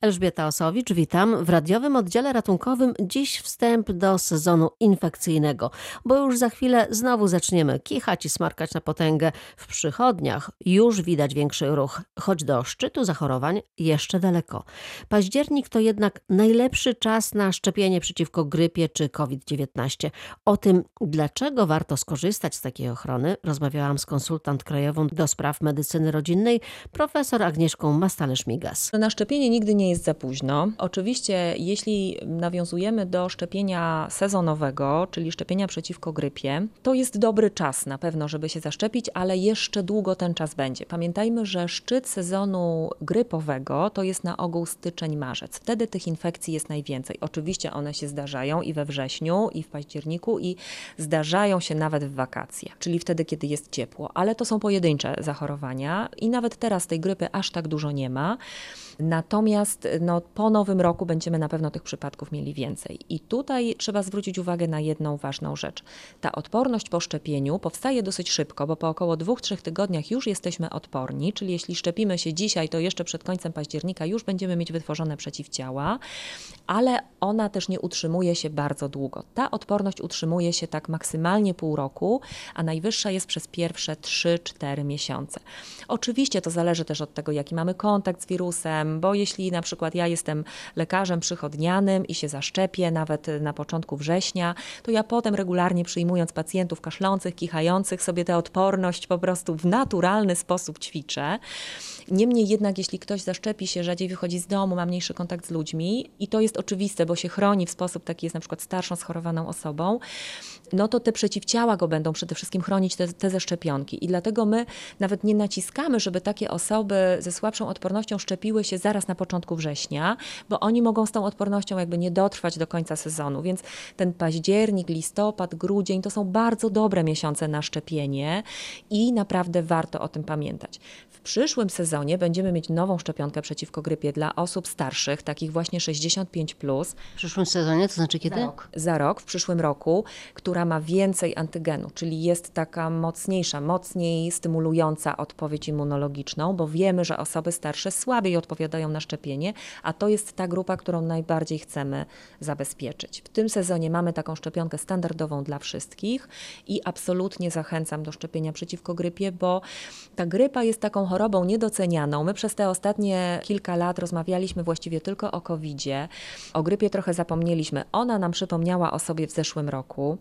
Elżbieta Osowicz, witam. W radiowym oddziale ratunkowym dziś wstęp do sezonu infekcyjnego, bo już za chwilę znowu zaczniemy kichać i smarkać na potęgę. W przychodniach już widać większy ruch, choć do szczytu zachorowań jeszcze daleko. Październik to jednak najlepszy czas na szczepienie przeciwko grypie czy COVID-19. O tym, dlaczego warto skorzystać z takiej ochrony, rozmawiałam z konsultant krajową do spraw medycyny rodzinnej, profesor Agnieszką Mastalerz-Migas. Na szczepienie nigdy nie jest za późno. Oczywiście, jeśli nawiązujemy do szczepienia sezonowego, czyli szczepienia przeciwko grypie, to jest dobry czas na pewno, żeby się zaszczepić, ale jeszcze długo ten czas będzie. Pamiętajmy, że szczyt sezonu grypowego to jest na ogół styczeń-marzec. Wtedy tych infekcji jest najwięcej. Oczywiście one się zdarzają i we wrześniu, i w październiku, i zdarzają się nawet w wakacje, czyli wtedy, kiedy jest ciepło, ale to są pojedyncze zachorowania i nawet teraz tej grypy aż tak dużo nie ma. Natomiast no, po nowym roku będziemy na pewno tych przypadków mieli więcej. I tutaj trzeba zwrócić uwagę na jedną ważną rzecz. Ta odporność po szczepieniu powstaje dosyć szybko, bo po około 2-3 tygodniach już jesteśmy odporni, czyli jeśli szczepimy się dzisiaj, to jeszcze przed końcem października już będziemy mieć wytworzone przeciwciała, ale ona też nie utrzymuje się bardzo długo. Ta odporność utrzymuje się tak maksymalnie pół roku, a najwyższa jest przez pierwsze 3-4 miesiące. Oczywiście to zależy też od tego, jaki mamy kontakt z wirusem, bo jeśli na przykład ja jestem lekarzem przychodnianym i się zaszczepię nawet na początku września, to ja potem regularnie przyjmując pacjentów kaszlących, kichających sobie tę odporność po prostu w naturalny sposób ćwiczę. Niemniej jednak, jeśli ktoś zaszczepi się, rzadziej wychodzi z domu, ma mniejszy kontakt z ludźmi i to jest oczywiste, bo się chroni w sposób taki, jest na przykład starszą, schorowaną osobą, no to te przeciwciała go będą przede wszystkim chronić te, te ze szczepionki. I dlatego my nawet nie naciskamy, żeby takie osoby ze słabszą odpornością szczepiły się zaraz na początku września, bo oni mogą z tą odpornością jakby nie dotrwać do końca sezonu. Więc ten październik, listopad, grudzień to są bardzo dobre miesiące na szczepienie i naprawdę warto o tym pamiętać. W przyszłym sezonie będziemy mieć nową szczepionkę przeciwko grypie dla osób starszych, takich właśnie 65. Plus, W przyszłym sezonie, to znaczy kiedy? za rok, w przyszłym roku, która ma więcej antygenu, czyli jest taka mocniejsza, mocniej stymulująca odpowiedź immunologiczną, bo wiemy, że osoby starsze słabiej odpowiadają na szczepienie, a to jest ta grupa, którą najbardziej chcemy zabezpieczyć. W tym sezonie mamy taką szczepionkę standardową dla wszystkich i absolutnie zachęcam do szczepienia przeciwko grypie, bo ta grypa jest taką chorobą My przez te ostatnie kilka lat rozmawialiśmy właściwie tylko o COVID-zie. O grypie trochę zapomnieliśmy. Ona nam przypomniała o sobie w zeszłym roku.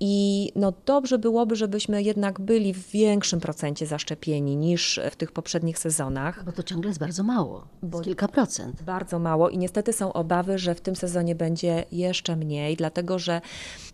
I no dobrze byłoby, żebyśmy jednak byli w większym procencie zaszczepieni niż w tych poprzednich sezonach. Bo to ciągle jest bardzo mało, Bo- kilka procent. Bardzo mało i niestety są obawy, że w tym sezonie będzie jeszcze mniej, dlatego że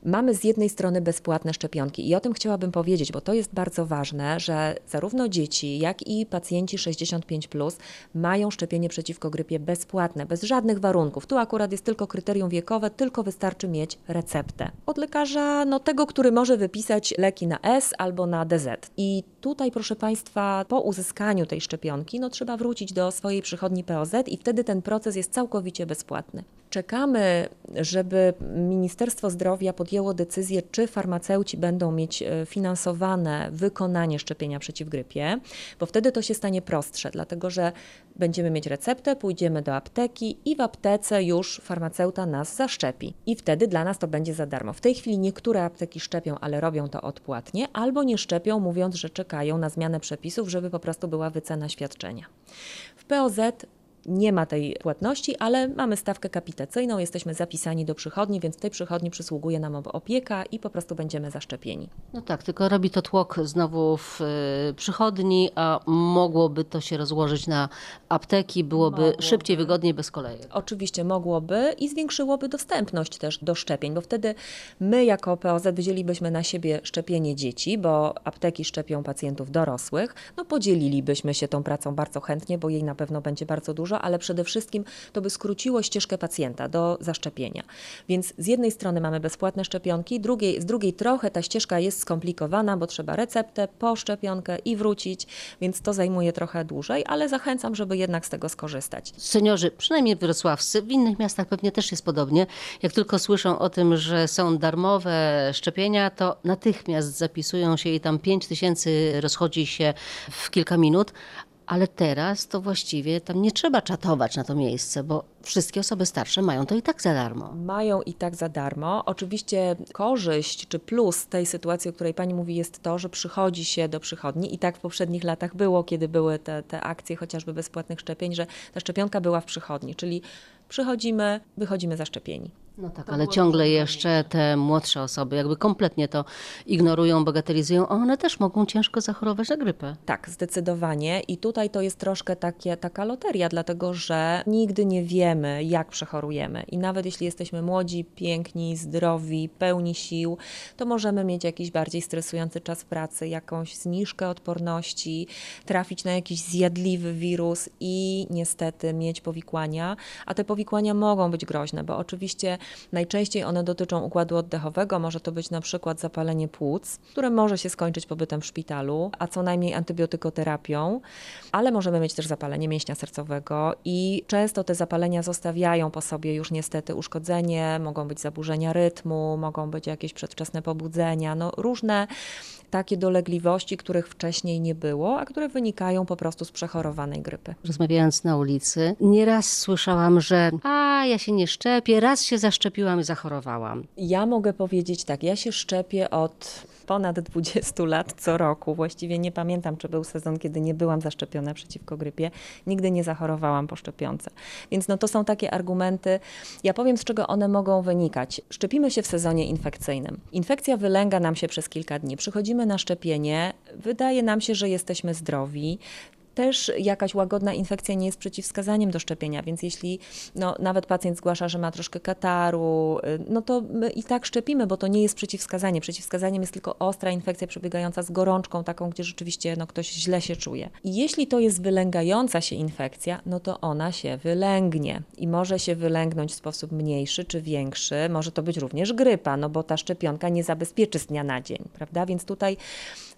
mamy z jednej strony bezpłatne szczepionki i o tym chciałabym powiedzieć, bo to jest bardzo ważne, że zarówno dzieci, jak i pacjenci 65 plus mają szczepienie przeciwko grypie bezpłatne, bez żadnych warunków. Tu akurat jest tylko kryterium wiekowe, tylko wystarczy mieć receptę od lekarza, no tego, który może wypisać leki na S albo na DZ. I tutaj, proszę Państwa, po uzyskaniu tej szczepionki, no trzeba wrócić do swojej przychodni POZ i wtedy ten proces jest całkowicie bezpłatny. Czekamy, żeby Ministerstwo Zdrowia podjęło decyzję, czy farmaceuci będą mieć e, finansowane wykonanie szczepienia przeciw grypie, bo wtedy to się stanie dlatego że będziemy mieć receptę, pójdziemy do apteki i w aptece już farmaceuta nas zaszczepi. I wtedy dla nas to będzie za darmo. W tej chwili niektóre apteki szczepią, ale robią to odpłatnie, albo nie szczepią, mówiąc, że czekają na zmianę przepisów, żeby po prostu była wycena świadczenia. W POZ nie ma tej płatności, ale mamy stawkę kapitacyjną, jesteśmy zapisani do przychodni, więc w tej przychodni przysługuje nam opieka i po prostu będziemy zaszczepieni. No tak, tylko robi to tłok znowu w y, przychodni, a mogłoby to się rozłożyć na apteki, byłoby Mogłoby. szybciej, wygodniej, bez kolejek. Oczywiście mogłoby i zwiększyłoby dostępność też do szczepień, bo wtedy my jako POZ wzięlibyśmy na siebie szczepienie dzieci, bo apteki szczepią pacjentów dorosłych, no podzielilibyśmy się tą pracą bardzo chętnie, bo jej na pewno będzie bardzo dużo, ale przede wszystkim to by skróciło ścieżkę pacjenta do zaszczepienia. Więc z jednej strony mamy bezpłatne szczepionki, drugiej, z drugiej trochę ta ścieżka jest skomplikowana, bo trzeba receptę, po szczepionkę i wrócić, więc to zajmuje trochę dłużej, ale zachęcam, żeby jednak z tego skorzystać. Seniorzy, przynajmniej wrocławscy, w innych miastach pewnie też jest podobnie. Jak tylko słyszą o tym, że są darmowe szczepienia, to natychmiast zapisują się i tam 5 tysięcy rozchodzi się w kilka minut. Ale teraz to właściwie tam nie trzeba czatować na to miejsce, bo wszystkie osoby starsze mają to i tak za darmo. Mają i tak za darmo. Oczywiście korzyść czy plus tej sytuacji, o której pani mówi, jest to, że przychodzi się do przychodni i tak w poprzednich latach było, kiedy były te, te akcje chociażby bezpłatnych szczepień, że ta szczepionka była w przychodni, czyli przychodzimy, wychodzimy zaszczepieni. No tak, ale ciągle jeszcze te młodsze osoby jakby kompletnie to ignorują, bagatelizują, a one też mogą ciężko zachorować na grypę. Tak, zdecydowanie. I tutaj to jest troszkę takie, taka loteria, dlatego że nigdy nie wiemy, jak przechorujemy. I nawet jeśli jesteśmy młodzi, piękni, zdrowi, pełni sił, to możemy mieć jakiś bardziej stresujący czas pracy, jakąś zniżkę odporności, trafić na jakiś zjadliwy wirus i niestety mieć powikłania. A te powikłania mogą być groźne, bo oczywiście Najczęściej one dotyczą układu oddechowego, może to być na przykład zapalenie płuc, które może się skończyć pobytem w szpitalu, a co najmniej antybiotykoterapią, ale możemy mieć też zapalenie mięśnia sercowego i często te zapalenia zostawiają po sobie już niestety uszkodzenie, mogą być zaburzenia rytmu, mogą być jakieś przedwczesne pobudzenia, no różne takie dolegliwości, których wcześniej nie było, a które wynikają po prostu z przechorowanej grypy. Rozmawiając na ulicy, nieraz słyszałam, że a ja się nie szczepię, raz się zaszczepiłam i zachorowałam. Ja mogę powiedzieć tak, ja się szczepię od ponad 20 lat co roku. Właściwie nie pamiętam, czy był sezon, kiedy nie byłam zaszczepiona przeciwko grypie. Nigdy nie zachorowałam po szczepionce. Więc no to są takie argumenty. Ja powiem, z czego one mogą wynikać. Szczepimy się w sezonie infekcyjnym. Infekcja wylęga nam się przez kilka dni. Przychodzimy na szczepienie, wydaje nam się, że jesteśmy zdrowi też jakaś łagodna infekcja nie jest przeciwwskazaniem do szczepienia, więc jeśli no, nawet pacjent zgłasza, że ma troszkę kataru, y, no to i tak szczepimy, bo to nie jest przeciwwskazanie. Przeciwwskazaniem jest tylko ostra infekcja przebiegająca z gorączką, taką, gdzie rzeczywiście no, ktoś źle się czuje. I jeśli to jest wylęgająca się infekcja, no to ona się wylęgnie i może się wylęgnąć w sposób mniejszy czy większy. Może to być również grypa, no bo ta szczepionka nie zabezpieczy z dnia na dzień, prawda? Więc tutaj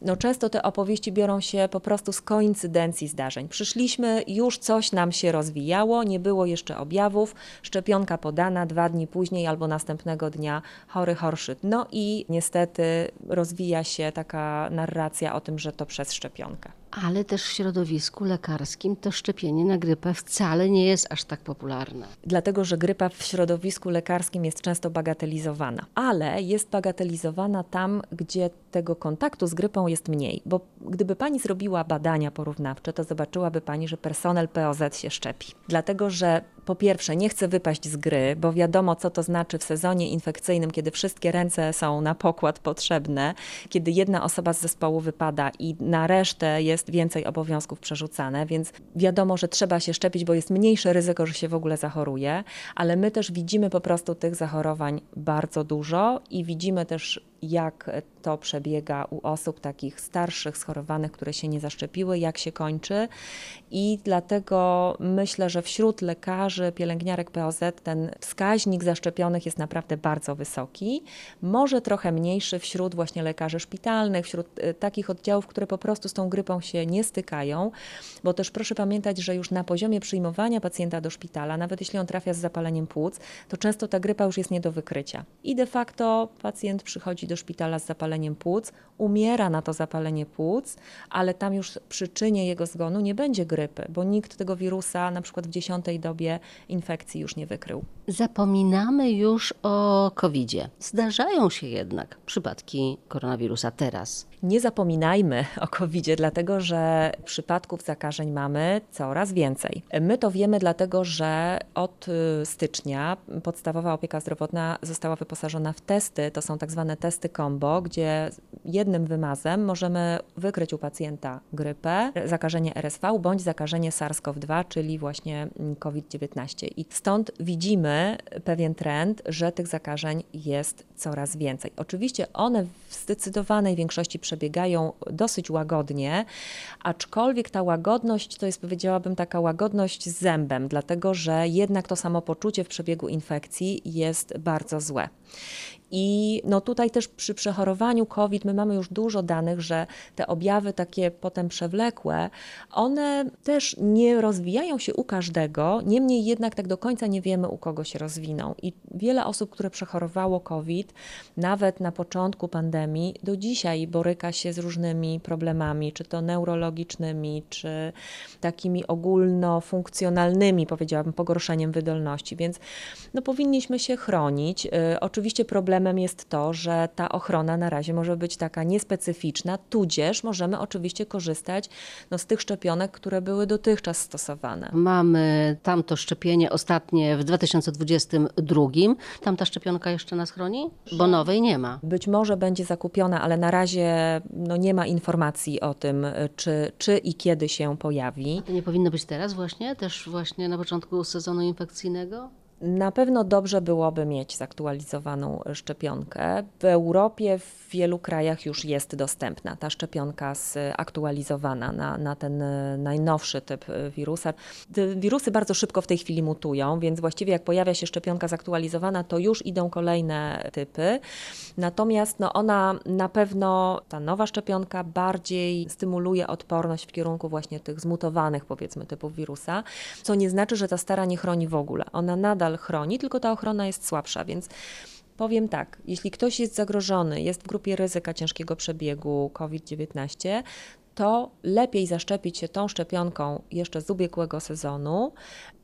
no, często te opowieści biorą się po prostu z koincydencji zdarzeń. Przyszliśmy, już coś nam się rozwijało, nie było jeszcze objawów, szczepionka podana, dwa dni później albo następnego dnia chory, horszy. No i niestety rozwija się taka narracja o tym, że to przez szczepionkę ale też w środowisku lekarskim to szczepienie na grypę wcale nie jest aż tak popularne. Dlatego, że grypa w środowisku lekarskim jest często bagatelizowana, ale jest bagatelizowana tam, gdzie tego kontaktu z grypą jest mniej, bo gdyby pani zrobiła badania porównawcze, to zobaczyłaby pani, że personel POZ się szczepi. Dlatego, że po pierwsze nie chce wypaść z gry, bo wiadomo, co to znaczy w sezonie infekcyjnym, kiedy wszystkie ręce są na pokład potrzebne, kiedy jedna osoba z zespołu wypada i na resztę jest więcej obowiązków przerzucane, więc wiadomo, że trzeba się szczepić, bo jest mniejsze ryzyko, że się w ogóle zachoruje, ale my też widzimy po prostu tych zachorowań bardzo dużo i widzimy też jak to przebiega u osób takich starszych, schorowanych, które się nie zaszczepiły, jak się kończy. I dlatego myślę, że wśród lekarzy, pielęgniarek POZ ten wskaźnik zaszczepionych jest naprawdę bardzo wysoki. Może trochę mniejszy wśród właśnie lekarzy szpitalnych, wśród y, takich oddziałów, które po prostu z tą grypą się nie stykają, bo też proszę pamiętać, że już na poziomie przyjmowania pacjenta do szpitala, nawet jeśli on trafia z zapaleniem płuc, to często ta grypa już jest nie do wykrycia. I de facto pacjent przychodzi do do szpitala z zapaleniem płuc, umiera na to zapalenie płuc, ale tam już przyczynie jego zgonu nie będzie grypy, bo nikt tego wirusa na przykład w dziesiątej dobie infekcji już nie wykrył. Zapominamy już o COVID-zie. Zdarzają się jednak przypadki koronawirusa teraz. Nie zapominajmy o covid dlatego że przypadków zakażeń mamy coraz więcej. My to wiemy dlatego, że od y, stycznia podstawowa opieka zdrowotna została wyposażona w testy, to są tak zwane testy combo, gdzie jednym wymazem możemy wykryć u pacjenta grypę, zakażenie RSV bądź zakażenie SARS-CoV-2, czyli właśnie COVID-19. I stąd widzimy pewien trend, że tych zakażeń jest coraz więcej. Oczywiście one w zdecydowanej większości przebiegają dosyć łagodnie, aczkolwiek ta łagodność to jest, powiedziałabym, taka łagodność z zębem, dlatego że jednak to samopoczucie w przebiegu infekcji jest bardzo złe. I no tutaj też przy przechorowaniu COVID my mamy już dużo danych, że te objawy takie potem przewlekłe, one też nie rozwijają się u każdego, niemniej jednak tak do końca nie wiemy, u kogo się rozwiną. I wiele osób, które przechorowało COVID, nawet na początku pandemii, do dzisiaj boryka się z różnymi problemami, czy to neurologicznymi, czy takimi ogólnofunkcjonalnymi, powiedziałabym, pogorszeniem wydolności. Więc no, powinniśmy się chronić. Y, oczywiście problemem jest to, że ta ochrona na razie może być taka niespecyficzna, tudzież możemy oczywiście korzystać no, z tych szczepionek, które były dotychczas stosowane. Mamy tamto szczepienie ostatnie w 2022. Tam ta szczepionka jeszcze nas chroni? Bo nowej nie ma. Być może będzie zakupiona, ale na razie no, nie ma informacji o tym, czy, czy i kiedy się pojawi. To nie powinno być teraz właśnie? Też właśnie na początku sezonu infekcyjnego? Na pewno dobrze byłoby mieć zaktualizowaną szczepionkę. W Europie w wielu krajach już jest dostępna ta szczepionka zaktualizowana na, na ten e, najnowszy typ e, wirusa. Wirusy bardzo szybko w tej chwili mutują, więc właściwie jak pojawia się szczepionka zaktualizowana, to już idą kolejne typy. Natomiast no ona na pewno, ta nowa szczepionka bardziej stymuluje odporność w kierunku właśnie tych zmutowanych powiedzmy typów wirusa, co nie znaczy, że ta stara nie chroni w ogóle. Ona nadal chroni, tylko ta ochrona jest słabsza, więc Powiem tak, jeśli ktoś jest zagrożony, jest w grupie ryzyka ciężkiego przebiegu COVID-19, to lepiej zaszczepić się tą szczepionką jeszcze z ubiegłego sezonu,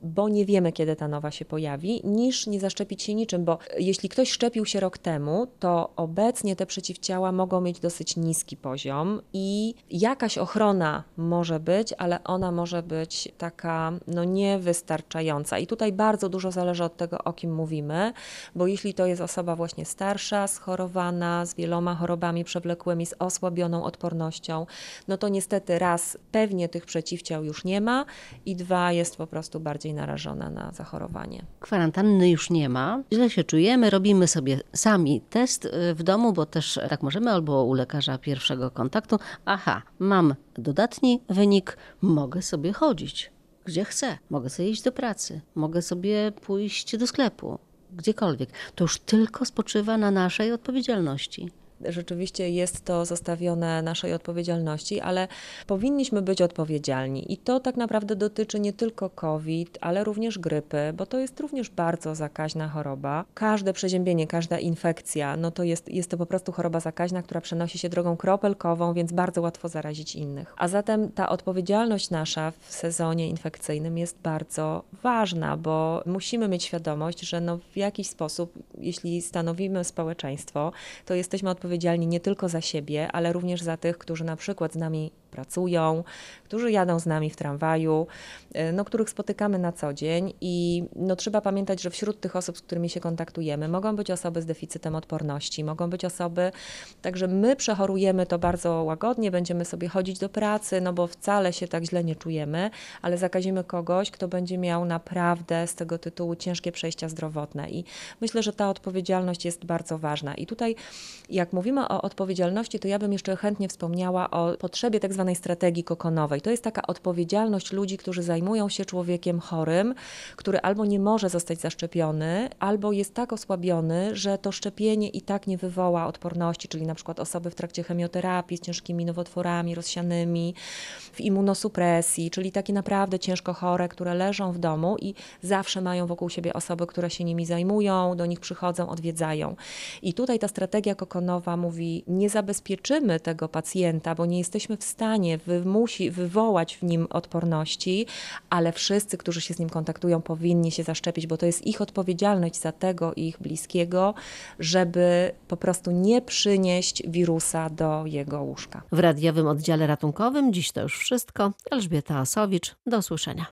bo nie wiemy, kiedy ta nowa się pojawi, niż nie zaszczepić się niczym, bo jeśli ktoś szczepił się rok temu, to obecnie te przeciwciała mogą mieć dosyć niski poziom i jakaś ochrona może być, ale ona może być taka no niewystarczająca. I tutaj bardzo dużo zależy od tego, o kim mówimy, bo jeśli to jest osoba właśnie starsza, schorowana, z wieloma chorobami przewlekłymi, z osłabioną odpornością, no to niestety raz pewnie tych przeciwciał już nie ma i dwa jest po prostu bardziej narażona na zachorowanie. Kwarantanny już nie ma. Źle się czujemy, robimy sobie sami test y, w domu, bo też tak możemy, albo u lekarza pierwszego kontaktu. Aha, mam dodatni wynik, mogę sobie chodzić gdzie chcę. Mogę sobie iść do pracy, mogę sobie pójść do sklepu, gdziekolwiek. To już tylko spoczywa na naszej odpowiedzialności rzeczywiście jest to zostawione naszej odpowiedzialności, ale powinniśmy być odpowiedzialni. I to tak naprawdę dotyczy nie tylko COVID, ale również grypy, bo to jest również bardzo zakaźna choroba. Każde przeziębienie, każda infekcja, no to jest, jest to po prostu choroba zakaźna, która przenosi się drogą kropelkową, więc bardzo łatwo zarazić innych. A zatem ta odpowiedzialność nasza w sezonie infekcyjnym jest bardzo ważna, bo musimy mieć świadomość, że no w jakiś sposób, jeśli stanowimy społeczeństwo, to jesteśmy odpowiedzialni odpowiedzialni nie tylko za siebie, ale również za tych, którzy na przykład z nami pracują, którzy jadą z nami w tramwaju, e, no, których spotykamy na co dzień i no, trzeba pamiętać, że wśród tych osób, z którymi się kontaktujemy, mogą być osoby z deficytem odporności, mogą być osoby, także my przechorujemy to bardzo łagodnie, będziemy sobie chodzić do pracy, no bo wcale się tak źle nie czujemy, ale zakazimy kogoś, kto będzie miał naprawdę z tego tytułu ciężkie przejścia zdrowotne i myślę, że ta odpowiedzialność jest bardzo ważna. I tutaj, jak mówimy o odpowiedzialności, to ja bym jeszcze chętnie wspomniała o potrzebie tak zwanej strategii kokonowej. To jest taka odpowiedzialność ludzi, którzy zajmują się człowiekiem chorym, który albo nie może zostać zaszczepiony, albo jest tak osłabiony, że to szczepienie i tak nie wywoła odporności, czyli na przykład osoby w trakcie chemioterapii z ciężkimi nowotworami rozsianymi, w immunosupresji, czyli takie naprawdę ciężko chore, które leżą w domu i zawsze mają wokół siebie osoby, które się nimi zajmują, do nich przychodzą, odwiedzają. I tutaj ta strategia kokonowa mówi, nie zabezpieczymy tego pacjenta, bo nie jesteśmy w stanie stanie wymusi, wywołać w nim odporności, ale wszyscy, którzy się z nim kontaktują, powinni się zaszczepić, bo to jest ich odpowiedzialność za tego ich bliskiego, żeby po prostu nie przynieść wirusa do jego łóżka. W radiowym oddziale ratunkowym dziś to już wszystko. Elżbieta Asowicz, do usłyszenia.